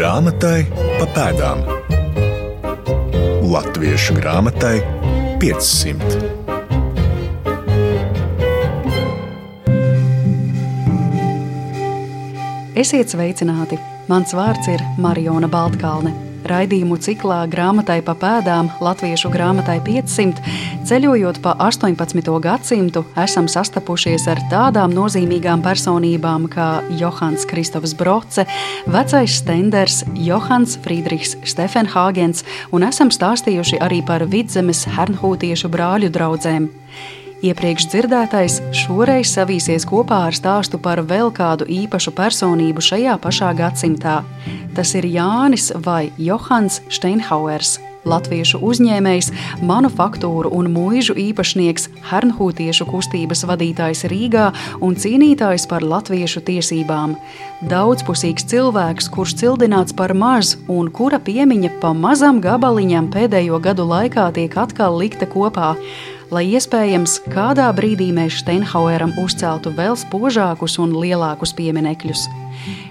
Grāmatai pa pēdām. Latviešu grāmatai 500. Esiet sveicināti! Mans vārds ir Marijona Baltkalne. Raidījumu ciklā grāmatai pa pēdām Latviešu grāmatai 500 ceļojot pa 18. gadsimtu, esam sastapušies ar tādām nozīmīgām personībām kā Johans Kristofs Broce, vecais stenders Johans Friedrichs Stefenhāgens un esam stāstījuši arī par vidzemes hernhūtiešu brāļu draugiem. Iepriekš dzirdētais šoreiz savīsies kopā ar stāstu par vēl kādu īpašu personību šajā pašā gadsimtā. Tas ir Jānis vai Johans Steinhauers. Latviešu uzņēmējs, manufaktūru un mūžu īpašnieks, hernhūtiešu kustības vadītājs Rīgā un cīnītājs par latviešu tiesībām. Daudzpusīgs cilvēks, kurš cildināts par mazu un kura piemiņa pa mazam gabaliņam pēdējo gadu laikā tiek atkal likta kopā lai iespējams kādā brīdī mēs Steinhaueram uzceltu vēl spožākus un lielākus pieminekļus.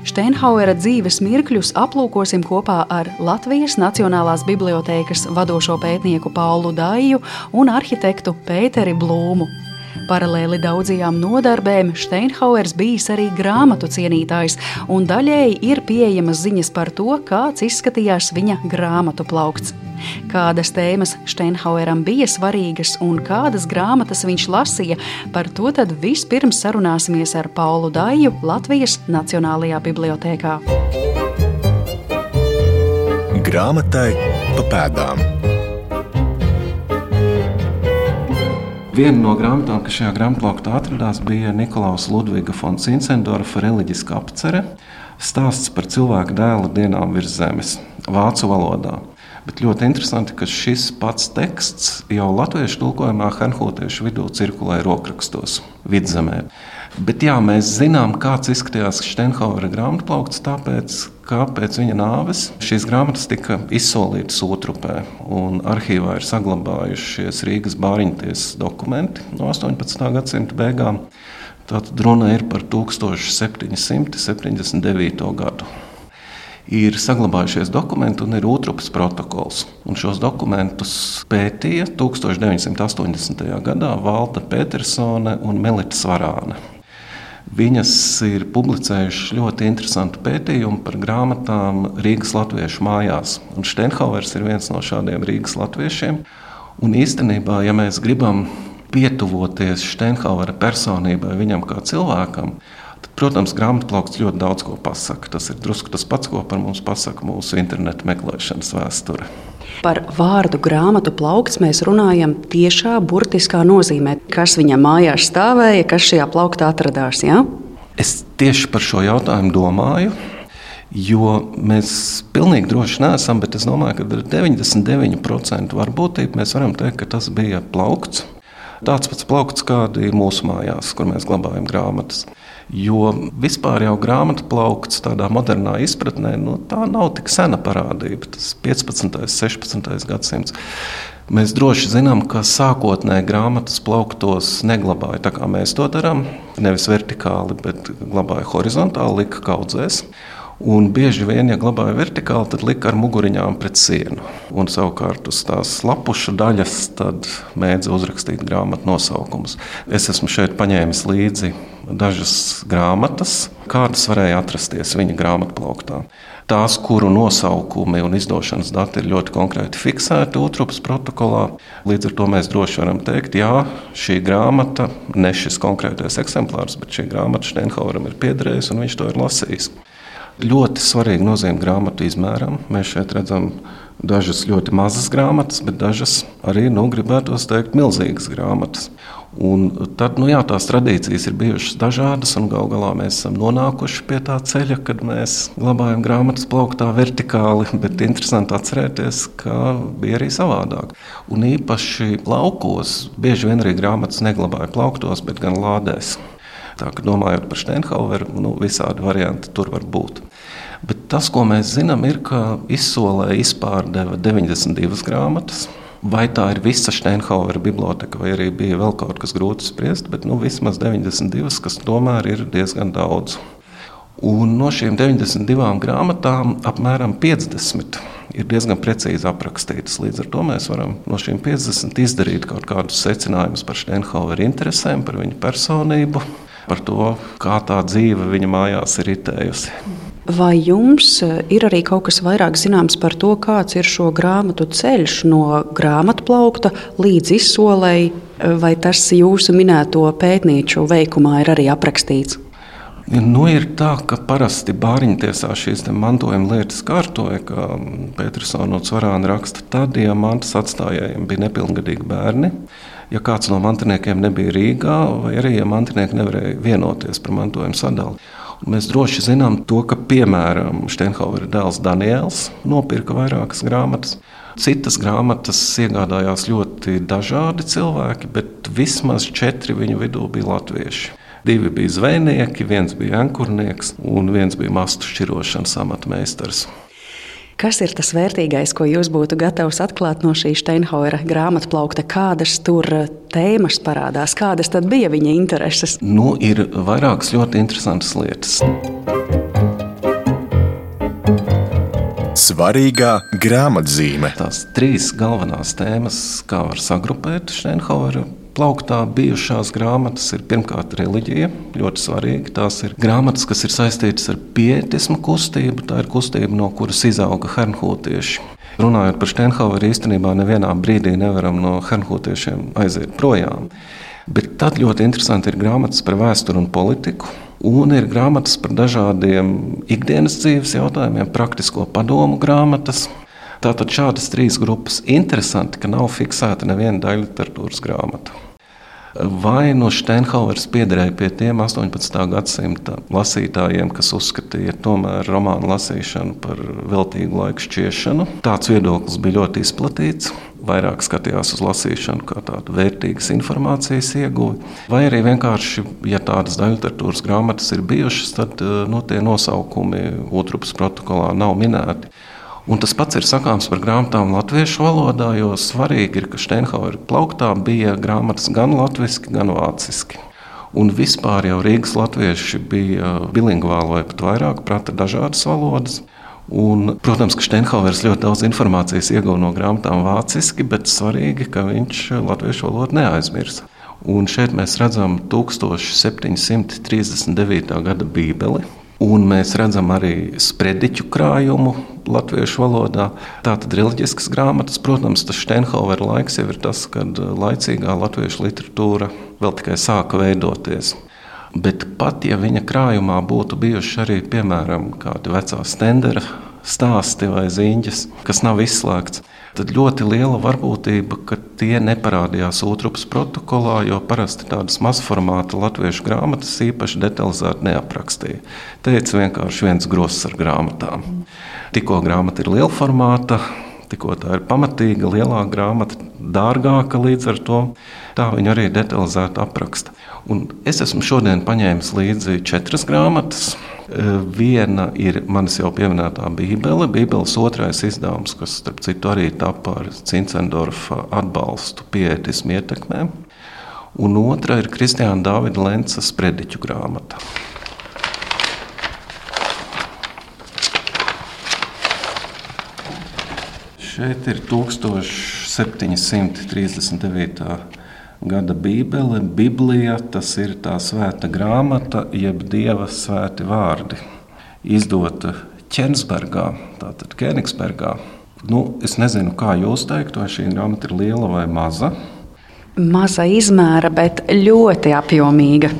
Steinhauera dzīves mirkļus aplūkosim kopā ar Latvijas Nacionālās bibliotēkas vadošo pētnieku Paulu Dāju un arhitektu Pēteri Blūmu. Paralēli daudzajām nodarbēm Steinhauers bijis arī grāmatu cienītājs, un daļēji ir pieejamas ziņas par to, kāds izskatījās viņa grāmatu plaukts. Kādas tēmas Steinhaueram bija svarīgas un kādas grāmatas viņš lasīja, par to tad vispirms sarunāsimies ar Paulu Dāju Latvijas Nacionālajā bibliotēkā. Grāmatai pa pēdām. Viena no grāmatām, kas šajā grāmatā atradās, bija Niklaus Ludviga von Cincendorfa reliģiskā apcere - stāsts par cilvēku dēla dienām virs zemes, vācu valodā. Bet ļoti interesanti, ka šis pats teksts jau latviešu tulkojumā Hanhūtiešu vidū cirkulē rokrakstos vidzemē. Bet jā, mēs zinām, kāds izskatījās Steinhauera grāmatplaukts, tāpēc, ka pēc viņa nāves šīs grāmatas tika izsolītas otrupē, arhīvā ir saglabājušies Rīgas bāriņtiesas dokumenti no 18. gadsimta beigām. Tātad runa ir par 1779. gadu ir saglabājušies dokumenti un ir otrs protokols. Un šos dokumentus pētīja 1980. gadā Valda Petersone un Melita Svarāne. Viņas ir publicējušas ļoti interesantu pētījumu par grāmatām Rīgas latviešu mājās. Un Steinhauers ir viens no šādiem Rīgas latviešiem. Un īstenībā, ja mēs gribam pietuvoties Steinhauera personībai, viņam kā cilvēkam, Protams, grāmatplaukts ļoti daudz ko pasaka. Tas ir drusku tas pats, ko par mums pasaka mūsu internetu meklēšanas vēsture. Par vārdu grāmatu plaukts mēs runājam tiešā, burtiskā nozīmē. Kas viņam mājās stāvēja, kas šajā plauktā atradās? Ja? Es tieši par šo jautājumu domāju. Jo mēs pilnīgi droši neesam, bet es domāju, ka ar 99% varbūtību mēs varam teikt, ka tas bija plaukts. Tāds pats plaukts, kāda ir mūsu mājās, kur mēs glabājam grāmatas. Jo vispār jau grāmatu plaukts tādā modernā izpratnē, nu, tā nav tik sena parādība. Tas 15. un 16. gadsimts. Mēs droši zinām, ka sākotnēji grāmatas plauktos neglabāja tā, kā mēs to darām. Nevis vertikāli, bet glabāja horizontāli, lika kaudzēs. Un bieži vien, ja glabāja vertikāli, tad lika ar muguriņām pret sienu. Un savukārt uz tās lapušu daļas mēdza uzrakstīt grāmatu nosaukumus. Es esmu šeit paņēmis līdzi dažas grāmatas, kādas varēja atrasties viņa grāmatplauktā. Tās, kuru nosaukumi un izdošanas dati ir ļoti konkrēti fiksēti Utrupas protokolā, līdz ar to mēs droši varam teikt, jā, šī grāmata, ne šis konkrētais eksemplārs, bet šī grāmata Steinhaueram ir piederējusi un viņš to ir lasījis. Ļoti svarīga nozīme grāmatu izmēram. Mēs šeit redzam dažas ļoti mazas grāmatas, bet dažas arī, nu, gribētos teikt, milzīgas grāmatas. Un tad, nu, jā, tās tradīcijas ir bijušas dažādas, un gal galā mēs esam nonākuši pie tā ceļa, kad mēs glabājam grāmatas plauktā vertikāli, bet interesanti atcerēties, ka bija arī savādāk. Un īpaši laukos bieži vien arī grāmatas neglabāja plauktos, bet gan lādēs. Tā kā domājot par Steinhaueru, nu, visādi varianti tur var būt. Bet tas, ko mēs zinām, ir, ka izsolē izpārdeva 92 grāmatas. Vai tā ir visa Steinhauera biblioteka, vai arī bija vēl kaut kas grūti spriest, bet nu, vismaz 92, kas tomēr ir diezgan daudz. Un no šīm 92 grāmatām apmēram 50 ir diezgan precīzi aprakstītas. Līdz ar to mēs varam no šīm 50 izdarīt kaut kādus secinājumus par Steinhauera interesēm, par viņa personību, par to, kā tā dzīve viņa mājās ir itējusi. Vai jums eh, ir arī kaut kas vairāk zināms par to, kāds ir šo grāmatu ceļš no grāmatu plaukta līdz izsolēji, vai tas jūsu minēto pētnieču veikumā ir arī aprakstīts? Nu, ir tā, ka parasti bāriņu tiesā šīs mantojuma lietas kārtoja, kā Petersona un Cvarāna raksta, tad, ja mantas atstājējiem bija nepilngadīgi bērni, ja kāds no mantiniekiem nebija Rīgā, vai arī ja mantinieki nevarēja vienoties par mantojuma sadali. Mēs droši zinām to, ka piemēram Steinhauera dēls Daniels nopirka vairākas grāmatas. Citas grāmatas iegādājās ļoti dažādi cilvēki, bet vismaz četri viņu vidū bija latvieši. Divi bija zvejnieki, viens bija ankurnieks un viens bija mastu šķirošanas amatmeistars. Kas ir tas vērtīgais, ko jūs būtu gatavs atklāt no šī Steinhauera grāmatplaukta? Kādas tur eh, tēmas parādās, kādas tad bija viņa intereses? Nu, ir vairākas ļoti interesantas lietas. Svarīgā grāmatzīme. Tās trīs galvenās tēmas, kā var sagrupēt Steinhauera plauktā bijušās grāmatas ir pirmkārt reliģija, ļoti svarīga. Tās ir grāmatas, kas ir saistītas ar pietismu kustību. Tā ir kustība, no kuras izauga hernhūtieši. Runājot par Steinhaueru, īstenībā nevienā brīdī nevaram no hernhūtiešiem aiziet projām. Bet tad ļoti interesanti ir grāmatas par vēsturi un politiku. Un ir grāmatas par dažādiem ikdienas dzīves jautājumiem, praktisko padomu grāmatas. Tātad šādas trīs grupas interesanti, ka nav fiksēta neviena daļa literatūras grāmata. Vai no Steinhauers piederēja pie tiem 18. gadsimta lasītājiem, kas uzskatīja tomēr romānu lasīšanu par veltīgu laiku šķiešanu? Tāds viedoklis bija ļoti izplatīts. Vairāk skatījās uz lasīšanu kā tādu vērtīgas informācijas ieguvi, vai arī vienkārši, ja tādas daļliteratūras grāmatas ir bijušas, tad nu, tie nosaukumi otrupas protokolā nav minēti. Un tas pats ir sakāms par grāmatām latviešu valodā, jo svarīgi ir, ka Steinhauera plauktā bija grāmatas gan latviešu, gan vāciski. Un vispār jau Rīgas latvieši bija bilingvāli vai pat vairāk, prata dažādas valodas. Un, protams, ka Steinhauers ļoti daudz informācijas ieguva no grāmatām vāciski, bet svarīgi, ka viņš latviešu valodu neaizmirsa. Un šeit mēs redzam 1739. gada Bībeli, Un mēs redzam arī sprediķu krājumu latviešu valodā. Tātad reliģiskas grāmatas, protams, tas Steinhauera laiks jau ir tas, kad laicīgā latviešu literatūra vēl tikai sāka veidoties. Bet pat ja viņa krājumā būtu bijuši arī piemēram kādi vecā stendera stāsti vai ziņas, kas nav izslēgts, tad ļoti liela varbūtība, ka tie neparādījās otrupas protokolā, jo parasti tādas mazformāta latviešu grāmatas īpaši detalizēti neaprakstīja. Teica vienkārši viens grosis ar grāmatām. Tikko grāmata ir liela formāta, tikko tā ir pamatīga, lielāka grāmata, dārgāka līdz ar to, tā viņa arī detalizēti apraksta. Un es esmu šodien paņēmis līdzi četras grāmatas. Viena ir manis jau pieminētā Bībele, Bībeles otrais izdevums, kas, starp citu, arī tapa ar Cincendorfa atbalstu pietismu ietekmēm. Un otra ir Kristiāna Dāvida Lences prediķu grāmata. Šeit ir 1739 gada Bībele. Biblija tas ir tā svēta grāmata, jeb dieva svēti vārdi. Izdota Ķensbergā, tātad Kenigsbergā. Nu, es nezinu, kā jūs teiktu, vai šī grāmata ir liela vai maza. Maza izmēra, bet ļoti apjomīga.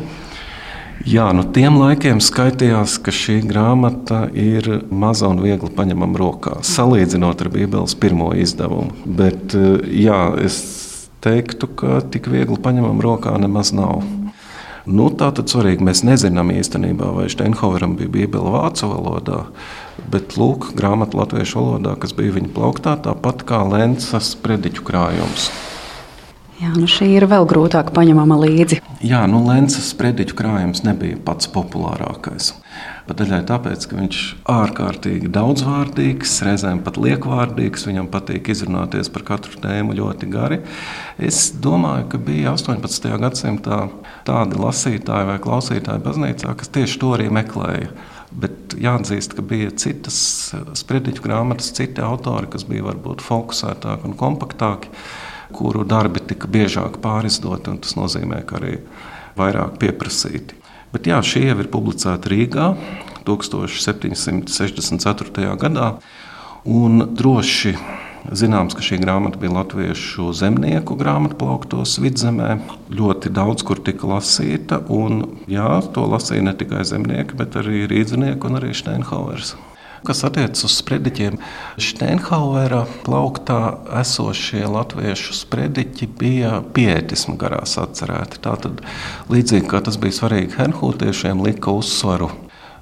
Jā, nu tiem laikiem skaitījās, ka šī grāmata ir maza un viegli paņemama rokā, salīdzinot ar Bībeles pirmo izdevumu. Bet jā, es teiktu, ka tik viegli paņemam rokā nemaz nav. Nu, tā tad svarīgi. Mēs nezinām īstenībā, vai Steinhaueram bija Bībele vācu valodā, bet lūk, grāmata latviešu valodā, kas bija viņa plauktā, tāpat kā Lences prediķu krājums. Jā, nu šī ir vēl grūtāk paņemama līdzi. Jā, nu Lences prediķu krājums nebija pats populārākais. Pat daļai tāpēc, ka viņš ārkārtīgi daudzvārdīgs, reizēm pat liekvārdīgs, viņam patīk izrunāties par katru tēmu ļoti gari. Es domāju, ka bija 18. gadsimtā tādi lasītāji vai klausītāji baznīcā, kas tieši to arī meklēja Bet jāatzīst, ka bija citas sprediķu grāmatas, citi autori, kas bija varbūt fokusētāki un kompaktāki, kuru darbi tika biežāk pārizdoti, un tas nozīmē, ka arī vairāk pieprasīti. Bet jā, šie jau ir publicēti Rīgā 1764. gadā, un droši Zināms, ka šī grāmata bija latviešu zemnieku grāmata plauktos vidzemē. Ļoti daudz kur tika lasīta, un jā, to lasīja ne tikai zemnieki, bet arī rīznieki un arī Steinhauers. Kas attiecas uz sprediķiem, Steinhauera plauktā esošie latviešu sprediķi bija pietisma garās atcerēti. Tātad, līdzīgi kā tas bija svarīgi Henhūtiešiem, lika uzsvaru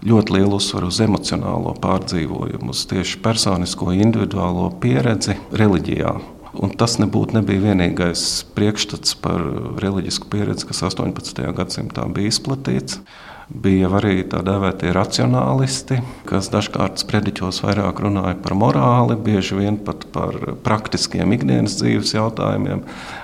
ļoti lielu uzsvaru uz emocionālo pārdzīvojumu, uz tieši personisko, individuālo pieredzi reliģijā. Un tas nebūtu nebija vienīgais priekšstats par reliģisku pieredzi, kas 18. gadsimtā bija izplatīts. Bija arī tā dēvētie racionālisti, kas dažkārt sprediķos vairāk runāja par morāli, bieži vien pat par praktiskiem ikdienas dzīves jautājumiem,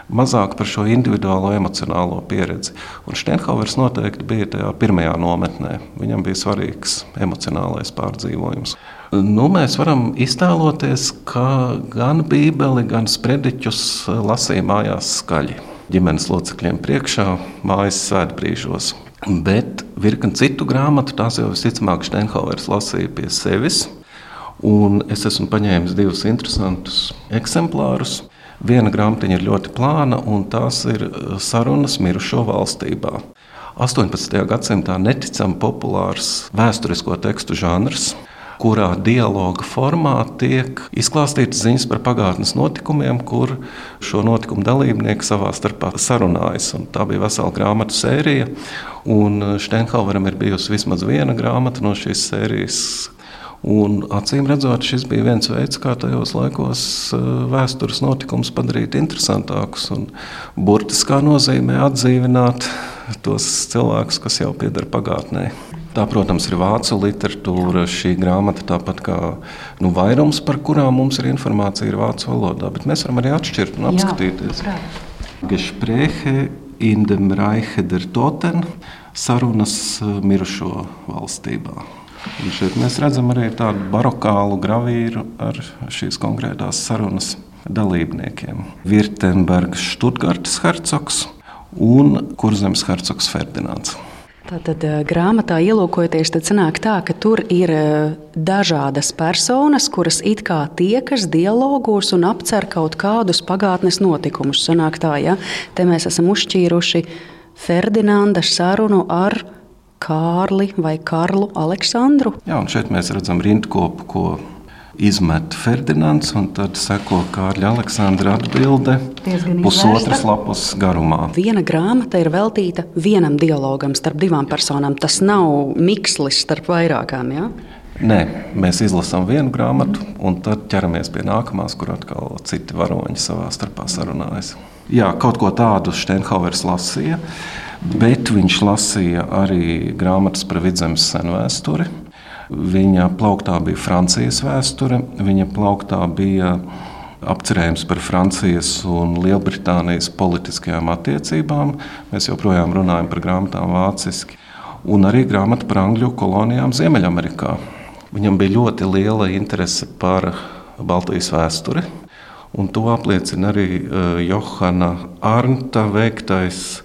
mazāk par šo individuālo emocionālo pieredzi. Un Steinhauers noteikti bija tajā pirmajā nometnē. Viņam bija svarīgs emocionālais pārdzīvojums. Nu, mēs varam iztēloties, ka gan Bībeli, gan sprediķus lasīja mājās skaļi. Ģimenes locekļiem priekšā, mājas svētbrīžos. Bet virkni citu grāmatu, tās jau visticamāk Steinhauers lasīja pie sevis. Un es esmu paņēmis divus interesantus eksemplārus. Viena grāmatiņa ir ļoti plāna, un tās ir uh, sarunas mirušo valstībā. 18. gadsimtā neticami populārs vēsturisko tekstu žanrs kurā dialoga formā tiek izklāstītas ziņas par pagātnes notikumiem, kur šo notikumu dalībnieki savā starpā sarunājas. Un tā bija vesela grāmatu sērija, un Steinhaueram ir bijusi vismaz viena grāmata no šīs sērijas. Un, acīm redzot, šis bija viens veids, kā tajos laikos eh, vēstures notikumus padarīt interesantākus un burtiskā nozīmē atdzīvināt tos cilvēkus, kas jau pieder pagātnē. Tā, protams, ir vācu literatūra. Šī grāmata, tāpat kā nu, vairums, par kurām mums ir informācija, ir vācu valodā. Bet mēs varam arī atšķirt un apskatīties. Gespräche in dem Reiche der Toten - sarunas eh, mirušo valstībā. Un šeit mēs redzam arī tādu barokālu gravīru ar šīs konkrētās sarunas dalībniekiem. Virtembergs, Študgartes hercogs un Kurzemes hercogs Ferdinands. Tātad eh, grāmatā ielūkojoties, tad sanāk tā, ka tur ir eh, dažādas personas, kuras it kā tiekas dialogos un apcer kaut kādus pagātnes notikumus. Sanāk tā, ja te mēs esam uzšķīruši Ferdinanda sarunu ar Kārli vai Karlu Aleksandru. Jā, un šeit mēs redzam rindkopu, ko izmet Ferdinands, un tad seko Kārļa Aleksandra atbilde pusotras lapus garumā. Viena grāmata ir veltīta vienam dialogam starp divām personām. Tas nav mikslis starp vairākām. Ja? Nē, mēs izlasām vienu grāmatu, un tad ķeramies pie nākamās, kur atkal citi varoņi savā starpā sarunājas. Jā, kaut ko tādu Steinhauers lasīja, bet viņš lasīja arī grāmatas par vidzemes senu vēsturi Viņa plauktā bija Francijas vēsture, viņa plauktā bija apcerējums par Francijas un Lielbritānijas politiskajām attiecībām. Mēs joprojām runājam par grāmatām vāciski, un arī grāmata par Angļu kolonijām Ziemeļamerikā. Viņam bija ļoti liela interese par Baltijas vēsturi, un to apliecina arī uh, Johana Arnta veiktais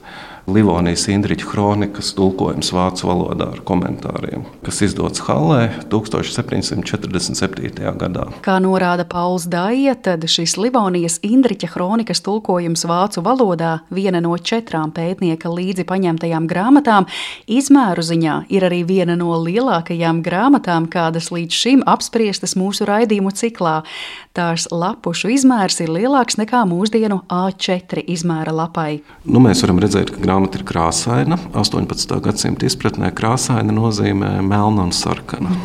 Livonijas Indriča kronikas tulkojums vācu valodā ar komentāriem, kas izdots Hallē 1747. gadā. Kā norāda Pauls Dāja, tad šis Livonijas Indriča kronikas tulkojums vācu valodā, viena no četrām pētnieka līdzi paņemtajām grāmatām, izmēru ziņā ir arī viena no lielākajām grāmatām, kādas līdz šim apspriestas mūsu raidījumu ciklā. Tās lapušu izmērs ir lielāks nekā mūsdienu A4 izmēra lapai. Nu, mēs varam redzēt, ka grāmata ir krāsaina. 18. gadsimta izpratnē krāsaina nozīmē melna un sarkana.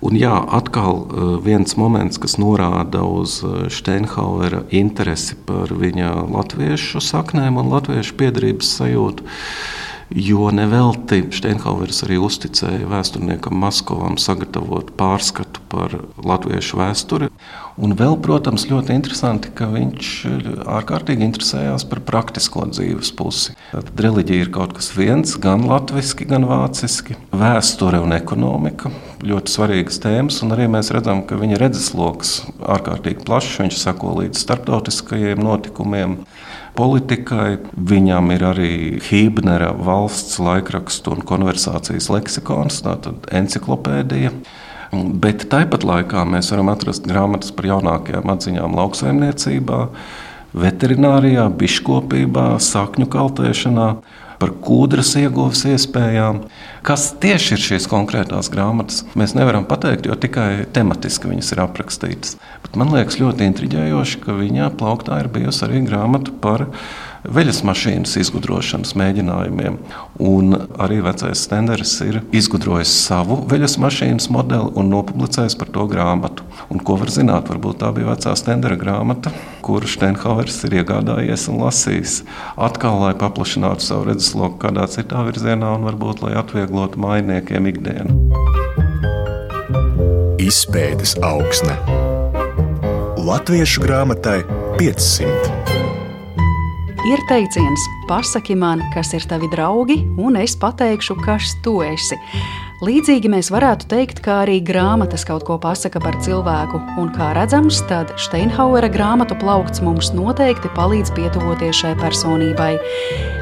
Un jā, atkal eh, viens moments, kas norāda uz Steinhauera eh, interesi par viņa latviešu saknēm un latviešu piedarības sajūtu, Jo nevelti Steinhauers arī uzticēja vēsturniekam Maskovam sagatavot pārskatu par latviešu vēsturi. Un vēl, protams, ļoti interesanti, ka viņš ārkārtīgi interesējās par praktisko dzīves pusi. Tad reliģija ir kaut kas viens, gan latviešu, gan vāciski. Vēsture un ekonomika ļoti svarīgas tēmas, un arī mēs redzam, ka viņa redzesloks ārkārtīgi plašs. Viņš sako līdz starptautiskajiem notikumiem politikai. Viņam ir arī Hībnera valsts laikrakstu un konversācijas leksikons, tātad enciklopēdija. Bet tāpat laikā mēs varam atrast grāmatas par jaunākajām atziņām lauksaimniecībā, veterinārijā, biškopībā, sakņu kaltēšanā par kūdras ieguves iespējām. Kas tieši ir šīs konkrētās grāmatas, mēs nevaram pateikt, jo tikai tematiski viņas ir aprakstītas. Bet man liekas ļoti intriģējoši, ka viņā plauktā ir bijusi arī grāmata par veļas mašīnas izgudrošanas mēģinājumiem. Un arī vecais Stenders ir izgudrojis savu veļas mašīnas modeli un nopublicējis par to grāmatu. Un ko var zināt? Varbūt tā bija vecā Stendera grāmata, kuru Steinhauers ir iegādājies un lasījis. Atkal, lai paplašinātu savu redzesloku kādā citā virzienā un varbūt lai atvieglotu mainiekiem ikdienu. Izpētes augsne Latviešu grāmatai 500. Ir teiciens, pasaki man, kas ir tavi draugi, un es pateikšu, kas tu esi. Līdzīgi mēs varētu teikt, ka arī grāmatas kaut ko pasaka par cilvēku, un kā redzams, tad Steinhauera grāmatu plaukts mums noteikti palīdz pietuvoties šai personībai.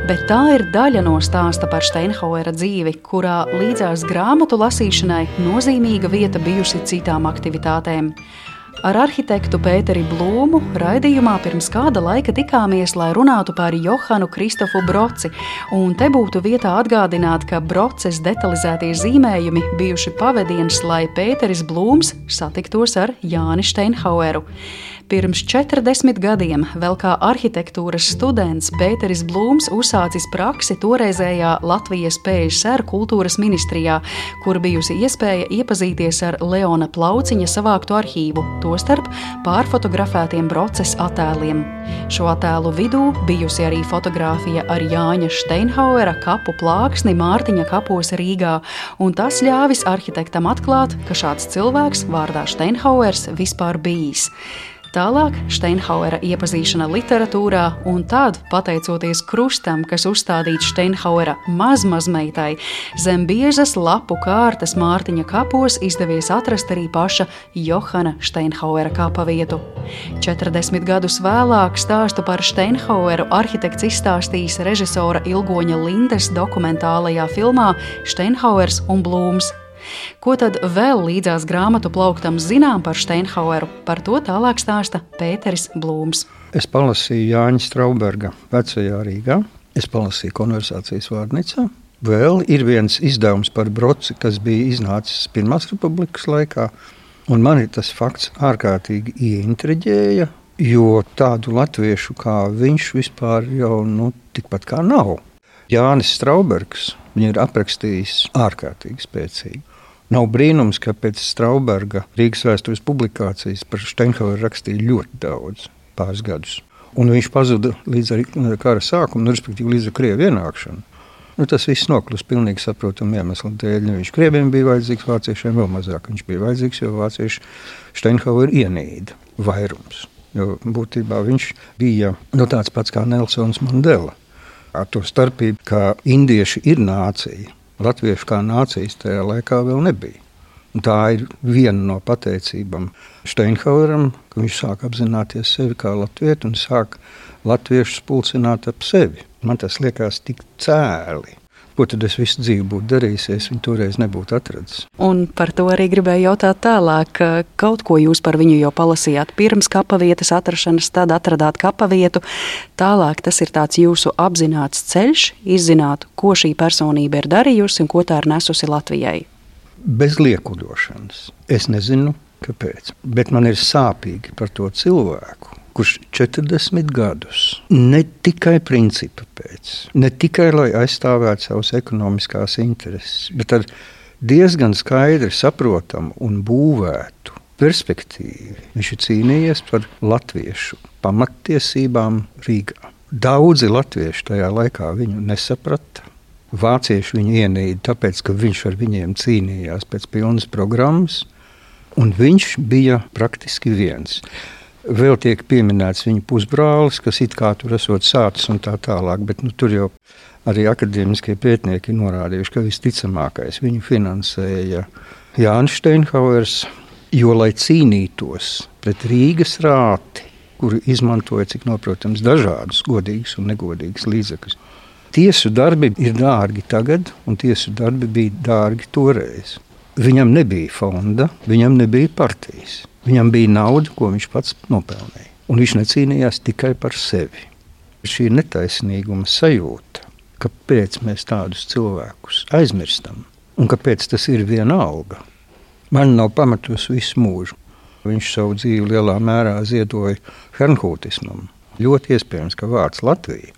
Bet tā ir daļa no stāsta par Steinhauera dzīvi, kurā līdzās grāmatu lasīšanai nozīmīga vieta bijusi citām aktivitātēm. Ar arhitektu Pēteri Blūmu raidījumā pirms kāda laika tikāmies, lai runātu par Johanu Kristofu Broci. Un te būtu vietā atgādināt, ka Broces detalizētie zīmējumi bijuši pavadiens, lai Pēteris Blūms satiktos ar Jāni Steinhaueru. Pirms 40 gadiem, vēl kā arhitektūras students, Pēteris Blūms uzsācis praksi toreizējā Latvijas PSR kultūras ministrijā, kur bijusi iespēja iepazīties ar Leona Plauciņa savāktu arhīvu, tostarp pārfotografētiem procesu attēliem. Šo attēlu vidū bijusi arī fotografija ar Jāņa Steinhauera kapu plāksni Mārtiņa kapos Rīgā, un tas ļāvis arhitektam atklāt, ka šāds cilvēks vārdā Steinhauers vispār bijis. Tālāk Steinhauera iepazīšana literatūrā, un tad, pateicoties krustam, kas uzstādīts Steinhauera mazmazmeitai, zem biezas lapu kārtas Mārtiņa kapos izdevies atrast arī paša Johana Steinhauera kapa vietu. 40 gadus vēlāk stāstu par Steinhaueru arhitekts izstāstījis režisora Ilgoņa Lindes dokumentālajā filmā Steinhauers un Blūms Ko tad vēl līdzās grāmatu plauktam zinām par Steinhaueru? Par to tālāk stāsta Pēteris Blūms. Es palasīju Jāņa Strauberga vecajā Rīgā, es palasīju konversācijas vārnīcā. Vēl ir viens izdevums par broci, kas bija iznācis Pirmās republikas laikā. Un man tas fakts ārkārtīgi ieintriģēja, jo tādu latviešu kā viņš vispār jau nu, tikpat kā nav. Jānis Straubergs viņu ir aprakstījis ārkārtīgi spēcīgi. Nav brīnums, ka pēc Strauberga Rīgas vēstures publikācijas par Steinhaueru rakstīja ļoti daudz, pāris gadus. Un viņš pazuda līdz ar kara sākumu, nu, respektīvi līdz Krievijas ienākšanu. Nu, tas viss nokļuva pilnīgi saprotamu iemeslu dēļ. Nu, viņš krieviem bija vajadzīgs, vāciešiem vēl mazāk. Viņš bija vajadzīgs, jo vācieši Steinhaueru ienīda vairums. Jo būtībā viņš bija nu, tāds pats kā Nelsons Mandela. Ar to starpību, ka indieši ir nācija, Latviešu kā nācijas tajā laikā vēl nebija. Un tā ir viena no pateicībām Steinhaueram, ka viņš sāk apzināties sevi kā latviešu un sāk latviešus pulcināt ap sevi. Man tas liekas tik cēli. Ko tad es visu dzīvi būtu darījis, ja viņu toreiz nebūtu atradzis? Un par to arī gribēju jautāt tālāk. Kaut ko jūs par viņu jau palasījāt pirms kapavietas atrašanas, tad atradāt kapavietu. Tālāk tas ir tāds jūsu apzināts ceļš, izzināt, ko šī personība ir darījusi un ko tā ir nesusi Latvijai. Bez liekuļošanas. Es nezinu, kāpēc, bet man ir sāpīgi par to cilvēku kurš 40 gadus ne tikai principa pēc, ne tikai lai aizstāvētu savas ekonomiskās intereses, bet ar diezgan skaidri saprotamu un būvētu perspektīvu. Viņš ir cīnījies par latviešu pamattiesībām Rīgā. Daudzi latvieši tajā laikā viņu nesaprata. Vācieši viņu ienīda, tāpēc, ka viņš ar viņiem cīnījās pēc pilnas programmas, un viņš bija praktiski viens. Vēl tiek pieminēts viņa pusbrālis, kas it kā tur esot sācis un tā tālāk, bet nu, tur jau arī akadēmiskie pētnieki norādījuši, ka visticamākais viņu finansēja Jānis Steinhauers, jo, lai cīnītos pret Rīgas rāti, kuri izmantoja, cik noprotams, dažādus godīgus un negodīgus līdzekļus. Tiesu darbi ir dārgi tagad, un tiesu darbi bija dārgi toreiz. Viņam nebija fonda, viņam nebija partijas. Viņam bija nauda, ko viņš pats nopelnīja. Un viņš necīnījās tikai par sevi. Šī netaisnīguma sajūta, kāpēc mēs tādus cilvēkus aizmirstam un kāpēc tas ir viena alga, man nav pamatus visu mūžu. Viņš savu dzīvi lielā mērā ziedoja hernhūtismam. Ļoti iespējams, ka vārds Latvija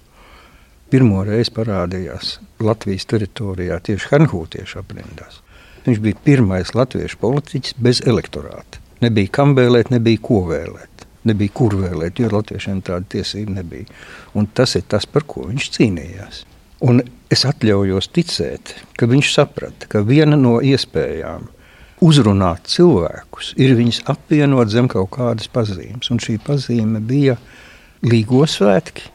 pirmo reizi parādījās Latvijas teritorijā tieši hernhūtiešu aprindās. Viņš bija pirmais latviešu politiķis bez elektorāta. Nebija kam vēlēt, nebija ko vēlēt. Nebija kur vēlēt, jo latviešiem tāda tiesība nebija. Un tas ir tas, par ko viņš cīnījās. Un es atļaujos ticēt, ka viņš saprata, ka viena no iespējām uzrunāt cilvēkus ir viņus apvienot zem kaut kādas pazīmes. Un šī pazīme bija Līgo svētki.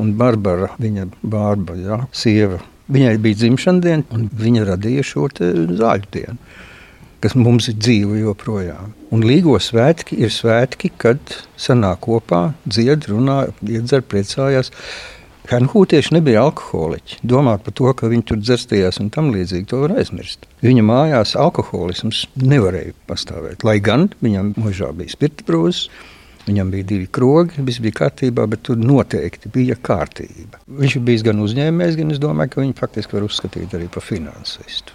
Un Barbara, viņa bārba, ja, sieva, viņai bija dzimšanas diena, un viņa radīja šo zāļu dienu kas mums ir dzīve joprojām. Un Līgo svētki ir svētki, kad sanāk kopā, dzied, runā, iedzer, priecājās. Hanhūtieši nebija alkoholiķi. Domāt par to, ka viņi tur dzerstījās un tam līdzīgi, to var aizmirst. Viņa mājās alkoholisms nevarēja pastāvēt. Lai gan viņam mūžā bija spirtbrūzes, Viņam bija divi krogi, viss bija kārtībā, bet tur noteikti bija kārtība. Viņš bija gan uzņēmējs, gan es domāju, ka viņu faktiski var uzskatīt arī par finansistu.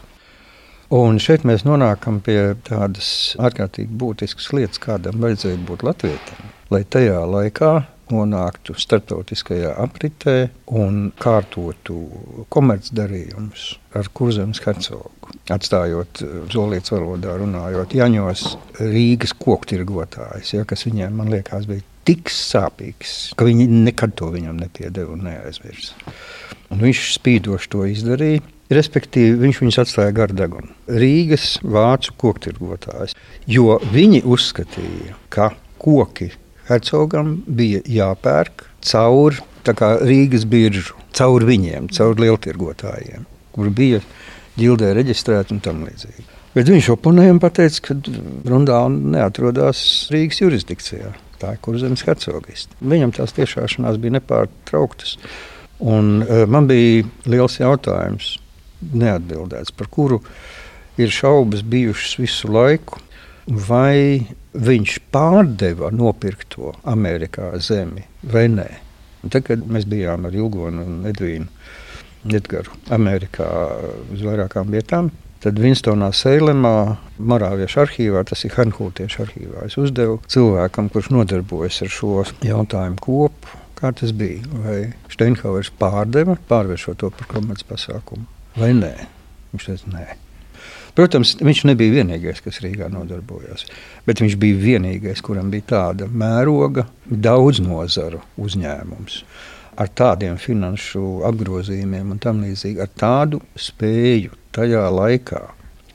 Un šeit mēs nonākam pie tādas ārkārtīgi būtiskas lietas, kādam vajadzēja būt Latvijam. Lai tajā laikā nonāktu starptautiskajā apritē un kārtotu komercdarījumus ar kurzemes hercogu. Atstājot zolītas valodā, runājot Jaņos, Rīgas koktirgotājs, ja, kas viņiem, man liekas, bija tik sāpīgs, ka viņi nekad to viņam nepiedeva un neaizmirsa. Un viņš spīdoši to izdarīja. Respektīvi, viņš viņus atstāja gardegunu. Rīgas vācu koktirgotājs. Jo viņi uzskatīja, ka koki hercogam bija jāpērk caur Rīgas biržu, caur viņiem, caur lieltirgotājiem, kur bija ģildē reģistrēti un tam līdzīgi. Bet viņš oponēja un teica, ka Rundāla neatrodas Rīgas jurisdikcijā. Tā ir kurzemes hercogiste. Viņam tās tiešāšanās bija nepārtrauktas. Un, uh, man bija liels jautājums, neatbildēts, par kuru ir šaubas bijušas visu laiku. Vai viņš pārdeva nopirkto Amerikā zemi vai nē? Tad, kad mēs bijām ar Ilgonu un Edvīnu Edgaru Amerikā uz vairākām vietām, tad Vinstonā Seilemā, Morāviešu arhīvā, tas ir Hanhūtiešu arhīvā, es uzdevu cilvēkam, kurš nodarbojas ar šo jautājumu kopu, kā tas bija. Vai Steinhauers pārdeva, pārvēršot to par komercpasākumu vai nē? Viņš teica, nē. Protams, viņš nebija vienīgais, kas Rīgā nodarbojās, bet viņš bija vienīgais, kuram bija tāda mēroga, daudz nozaru uzņēmums. Ar tādiem finanšu apgrozījumiem un tam līdzīgi, ar tādu spēju tajā laikā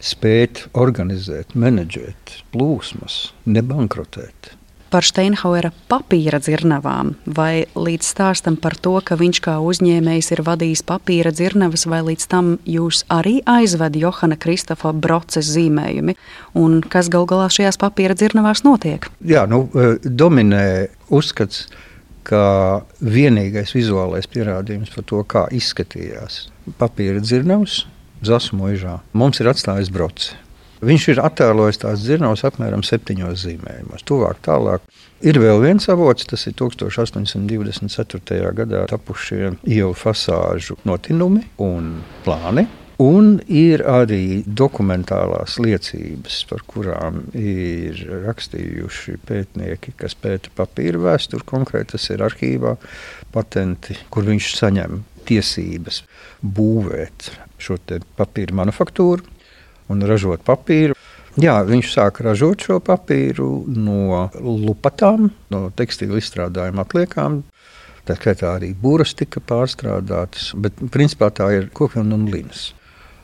spēt organizēt, menedžēt plūsmas, nebankrotēt par Steinhauera papīra dzirnavām, vai līdz stāstam par to, ka viņš kā uzņēmējs ir vadījis papīra dzirnavas, vai līdz tam jūs arī aizved Johana Kristofa Broces zīmējumi, un kas gal galā šajās papīra dzirnavās notiek? Jā, nu, eh, dominē uzskats, ka vienīgais vizuālais pierādījums par to, kā izskatījās papīra dzirnavas Zasmuižā, mums ir atstājis Brocis. Viņš ir attēlojis tās dzirnavas apmēram septiņos zīmējumos. Tuvāk tālāk ir vēl viens avots, tas ir 1824. gadā tapušie ielu fasāžu notinumi un plāni. Un ir arī dokumentālās liecības, par kurām ir rakstījuši pētnieki, kas pēta papīra vēsturi. Konkrēti tas ir arhīvā patenti, kur viņš saņem tiesības būvēt šo papīra manufaktūru un ražot papīru. Jā, viņš sāka ražot šo papīru no lupatām, no tekstīla izstrādājuma atliekām. Tā skaitā arī būras tika pārstrādātas, bet principā tā ir kokvilna un linas.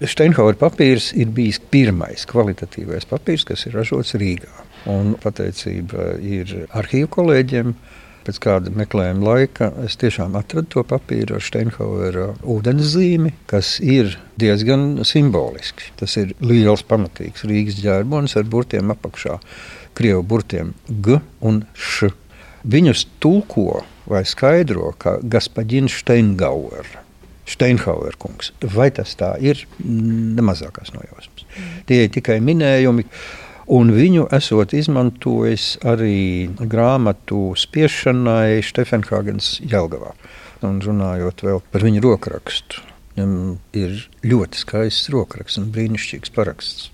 Steinhauer papīrs ir bijis pirmais kvalitatīvais papīrs, kas ir ražots Rīgā. Un pateicība ir arhīvu kolēģiem. Pēc kāda meklējuma laika es tiešām atradu to papīru ar Steinhauera ūdenszīmi, kas ir diezgan simbolisks. Tas ir liels, pamatīgs Rīgas ģērbonis ar burtiem apakšā, krievu burtiem G un Š. Viņus tulko vai skaidro kā Gaspaģina Steingauer. Steinhauer kungs. Vai tas tā ir? Nemazākās nojausmas. Tie ir tikai minējumi. Un viņu esot izmantojis arī grāmatu spiešanai Stefenhāgens Jelgavā. Un runājot vēl par viņu rokrakstu. Viņam ir ļoti skaists rokraksts un brīnišķīgs paraksts.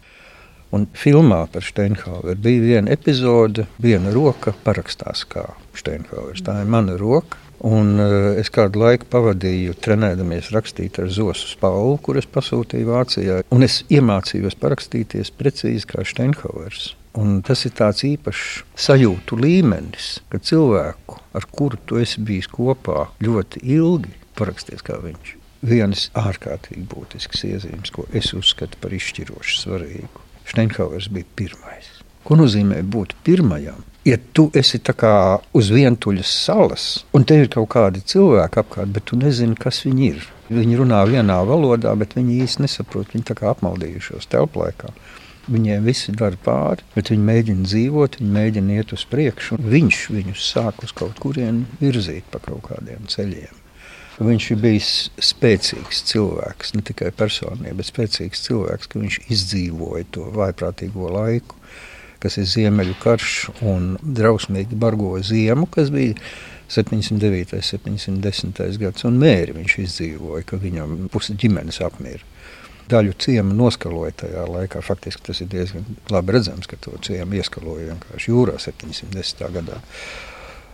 Un filmā par Steinhaueru bija viena epizode, viena roka parakstās kā Steinhauers. Tā ir mana roka. Un, uh, es kādu laiku pavadīju trenēdamies rakstīt ar Zosu Spaulu, kuras pasūtīju Vācijā. Un es iemācījos parakstīties precīzi kā Steinhauers. Un tas ir tāds īpašs sajūtu līmenis, ka cilvēku, ar kuru tu esi bijis kopā ļoti ilgi, paraksties kā viņš. Viens ārkārtīgi būtisks iezīmes, ko es uzskatu par izšķiroši svarīgu. Steinhauers bija pirmais. Ko nozīmē būt pirmajam? Ja tu esi uz vientuļas salas, un tev ir kaut kādi cilvēki apkārt, bet tu nezini, kas viņi ir. Viņi runā vienā valodā, bet viņi īsti nesaprot. Viņi tā kā apmaldījušos telplaikā. Viņiem viss dara pāri, bet viņi mēģina dzīvot, viņi mēģina iet uz priekšu. Viņš viņus sāk uz kaut kurien virzīt pa kaut kādiem ceļiem. Viņš ir bijis spēcīgs cilvēks, ne tikai personība, bet spēcīgs cilvēks, ka viņš izdzīvoja to vaiprātīgo laiku kas ir Ziemeļu karš un drausmīgi bargo ziemu, kas bija 709. un 710. gads, un mēri viņš izdzīvoja, ka viņam pusi ģimenes apmīra. Daļu ciemu noskaloja tajā laikā. Faktiski tas ir diezgan labi redzams, ka to ciemu ieskaloja vienkārši jūrā 710. gadā.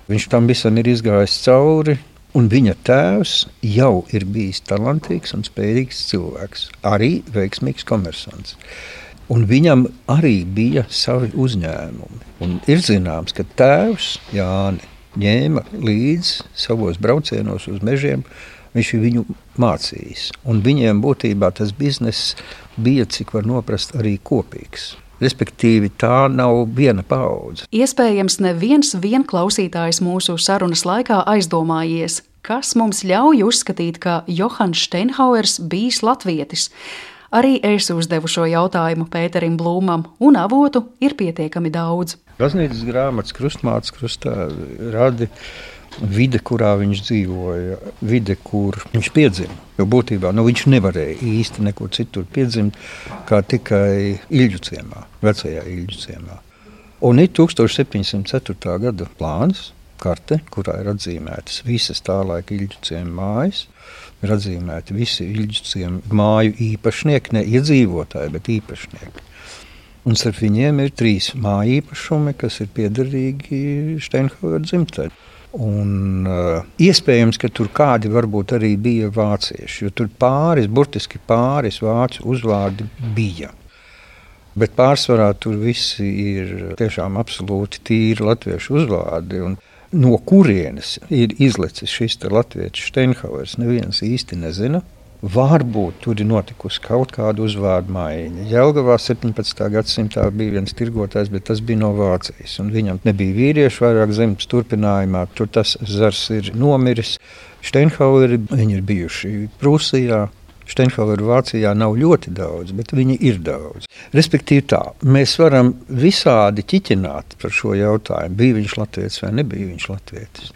Viņš tam visam ir izgājis cauri. Un viņa tēvs jau ir bijis talantīgs un spējīgs cilvēks, arī veiksmīgs komersants. Un viņam arī bija savi uzņēmumi. Un ir zināms, ka tēvs Jānis ņēma līdzi savos braucienos uz mežiem. Viņš viņu mācījis. Un viņiem būtībā tas bizness bija, cik var noprast, arī kopīgs. Respektīvi, tā nav viena paudze. Iespējams, neviens vien klausītājs mūsu sarunas laikā aizdomājies, kas mums ļauj uzskatīt, ka Johans Steinhauers bijis latvietis. Arī es uzdevu šo jautājumu Pēterim Blūmam, un avotu ir pietiekami daudz. Baznīcas grāmatas krustmātes krustā radi vide, kurā viņš dzīvoja, vide, kur viņš piedzima. Jo būtībā nu, viņš nevarēja īsti neko citur piedzimt, kā tikai Ilģu ciemā, vecajā Ilģu ciemā. Un ir 1704. gada plāns, karte, kurā ir atzīmētas visas tā laika Ilģu ciemā mājas ir atzīmēti visi Ilģiskiem māju īpašnieki, ne iedzīvotāji, bet īpašnieki. Un starp viņiem ir trīs māju īpašumi, kas ir piederīgi Steinhauer dzimtai. Un, uh, iespējams, ka tur kādi varbūt arī bija vācieši, jo tur pāris, burtiski pāris vācu uzvārdi bija. Bet pārsvarā tur visi ir tiešām absolūti tīri latviešu uzvārdi. No kurienes ir izlicis šis latviešu Steinhauers, neviens īsti nezina. Varbūt tur ir notikusi kaut kāda uzvārdu maiņa. Jelgavā 17. gadsimtā bija viens tirgotājs, bet tas bija no Vācijas. Viņam nebija vīriešu vairāk zemes turpinājumā. Tur tas zars ir nomiris. Steinhaueri viņi ir bijuši Prūsijā, Steinhaueru Vācijā nav ļoti daudz, bet viņi ir daudz. Respektīvi, tā mēs varam visādi ķiķināt par šo jautājumu, bija viņš latviečs vai nebija viņš latviečs.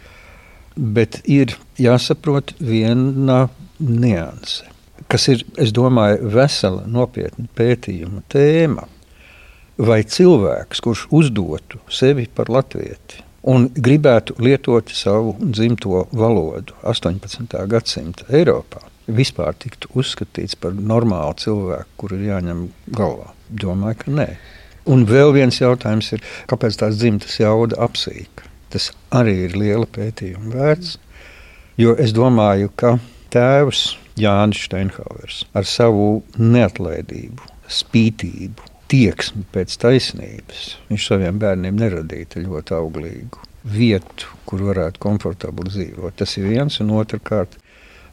Bet ir jāsaprot viena nianse, kas ir, es domāju, vesela nopietna pētījuma tēma. Vai cilvēks, kurš uzdotu sevi par latvieti, un gribētu lietot savu dzimto valodu 18. gadsimta Eiropā, vispār tiktu uzskatīts par normālu cilvēku, kur ir jāņem galvā? Domāju, ka nē. Un vēl viens jautājums ir, kāpēc tās dzimtas jauda apsīk? Tas arī ir liela pētījuma vērts, jo es domāju, ka tēvs Jānis Steinhauers ar savu neatlaidību, spītību, tieksmi pēc taisnības, viņš saviem bērniem neradīja ļoti auglīgu vietu, kur varētu komfortabli dzīvot. Tas ir viens, un otrkārt,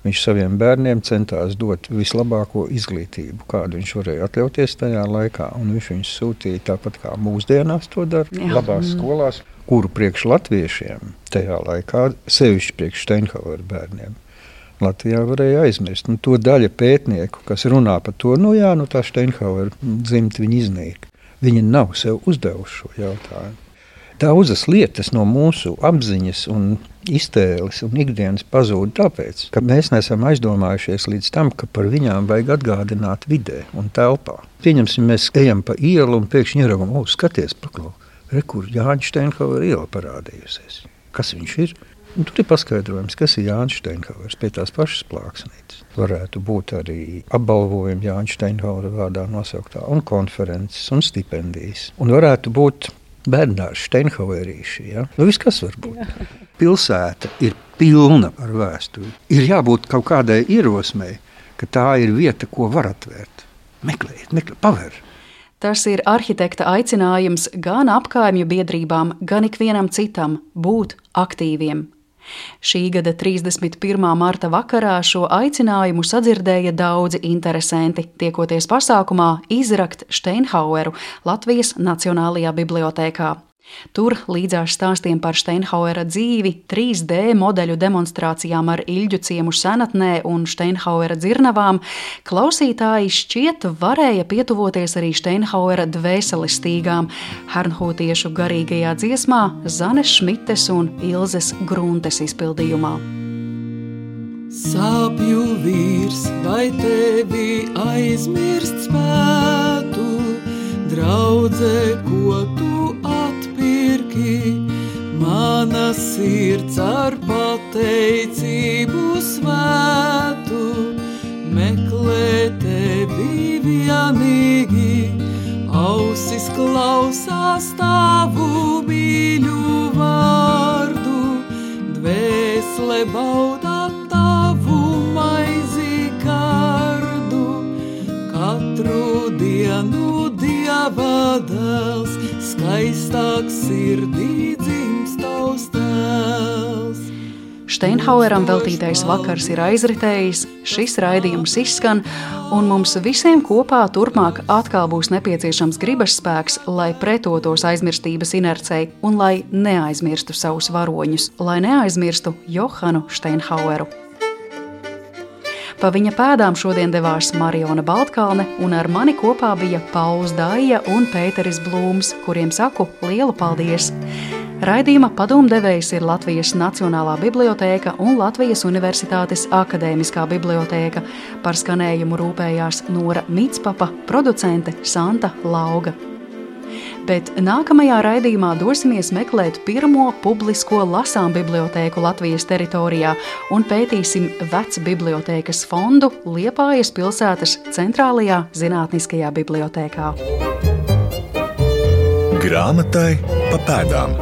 viņš saviem bērniem centās dot vislabāko izglītību, kādu viņš varēja atļauties tajā laikā. Viņš viņus sūtīja tāpat kā mūsdienās to dara, Jā. labās mm. skolās, kuru priekš latviešiem tajā laikā, sevišķi priekš Steinhauer bērniem. Latvijā varēja aizmirst. Nu, to daļa pētnieku, kas runā par to, nu jā, nu tā Steinhauer dzimta viņa iznīk. Viņi nav sev uzdevuši šo jautājumu. Daudzas lietas no mūsu apziņas un iztēles un ikdienas pazūd tāpēc, ka mēs neesam aizdomājušies līdz tam, ka par viņām vajag atgādināt vidē un telpā. Pieņemsim, mēs ejam pa ielu un pēkšņi ieraudzām, oh, skaties, paklau, re, kur Jānis Steinhauer iela parādījusies. Kas viņš ir? Un tur ir paskaidrojums, kas ir Jānis Steinhauers pie tās pašas plāksnītes. Varētu būt arī apbalvojumi Jānis Steinhauera vārdā nosauktā, un konferences, un stipendijas. Un varētu būt bērnās Steinhauerīši. Ja? Nu, viss, kas var būt. Jā. Pilsēta ir pilna ar vēsturi. Ir jābūt kaut kādai ierosmei, ka tā ir vieta, ko var atvērt. Meklējiet, meklējiet, pavērt. Tas ir arhitekta aicinājums gan apkaimju biedrībām, gan ikvienam citam būt aktīviem, Šī gada 31. marta vakarā šo aicinājumu sadzirdēja daudzi interesanti, tiekoties pasākumā izrakt Steinhaueru Latvijas Nacionālajā bibliotēkā. Tur līdzās stāstiem par Steinhauera dzīvi, 3D modeļu demonstrācijām ar Ilģu ciemu senatnē un Steinhauera dzirnavām, klausītāji šķiet varēja pietuvoties arī Steinhauera dvēselistīgām Hernhūtiešu garīgajā dziesmā Zanes Šmites un Ilzes Gruntes izpildījumā. Sāpju vīrs, vai tevi aizmirst spētu, draudze, ko tu pirki, mana sirds ar pateicību svētu, meklē tevi vienīgi, ausis klausās tavu mīļu vārdu, dvēsele baudā tavu maizi kārdu, katru dienu dieva dēls skaistāks sirdī dzimst tavs tēls. Steinhaueram veltītais vakars ir aizritējis, šis raidījums izskan, un mums visiem kopā turpmāk atkal būs nepieciešams gribas spēks, lai pretotos aizmirstības inercei un lai neaizmirstu savus varoņus, lai neaizmirstu Johanu Steinhaueru. Pa viņa pēdām šodien devās Mariona Baltkalne, un ar mani kopā bija Pauls Dāja un Pēteris Blūms, kuriem saku lielu paldies! Raidījuma padomdevējs ir Latvijas Nacionālā bibliotēka un Latvijas Universitātes Akadēmiskā bibliotēka. Par skanējumu rūpējās Nora Mitspapa, producente Santa Lauga bet nākamajā raidījumā dosimies meklēt pirmo publisko lasām bibliotēku Latvijas teritorijā un pētīsim vecu bibliotēkas fondu Liepājas pilsētas centrālajā zinātniskajā bibliotēkā. Grāmatai pa pēdām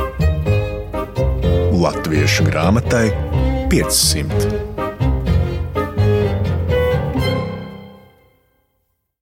Latviešu grāmatai 500.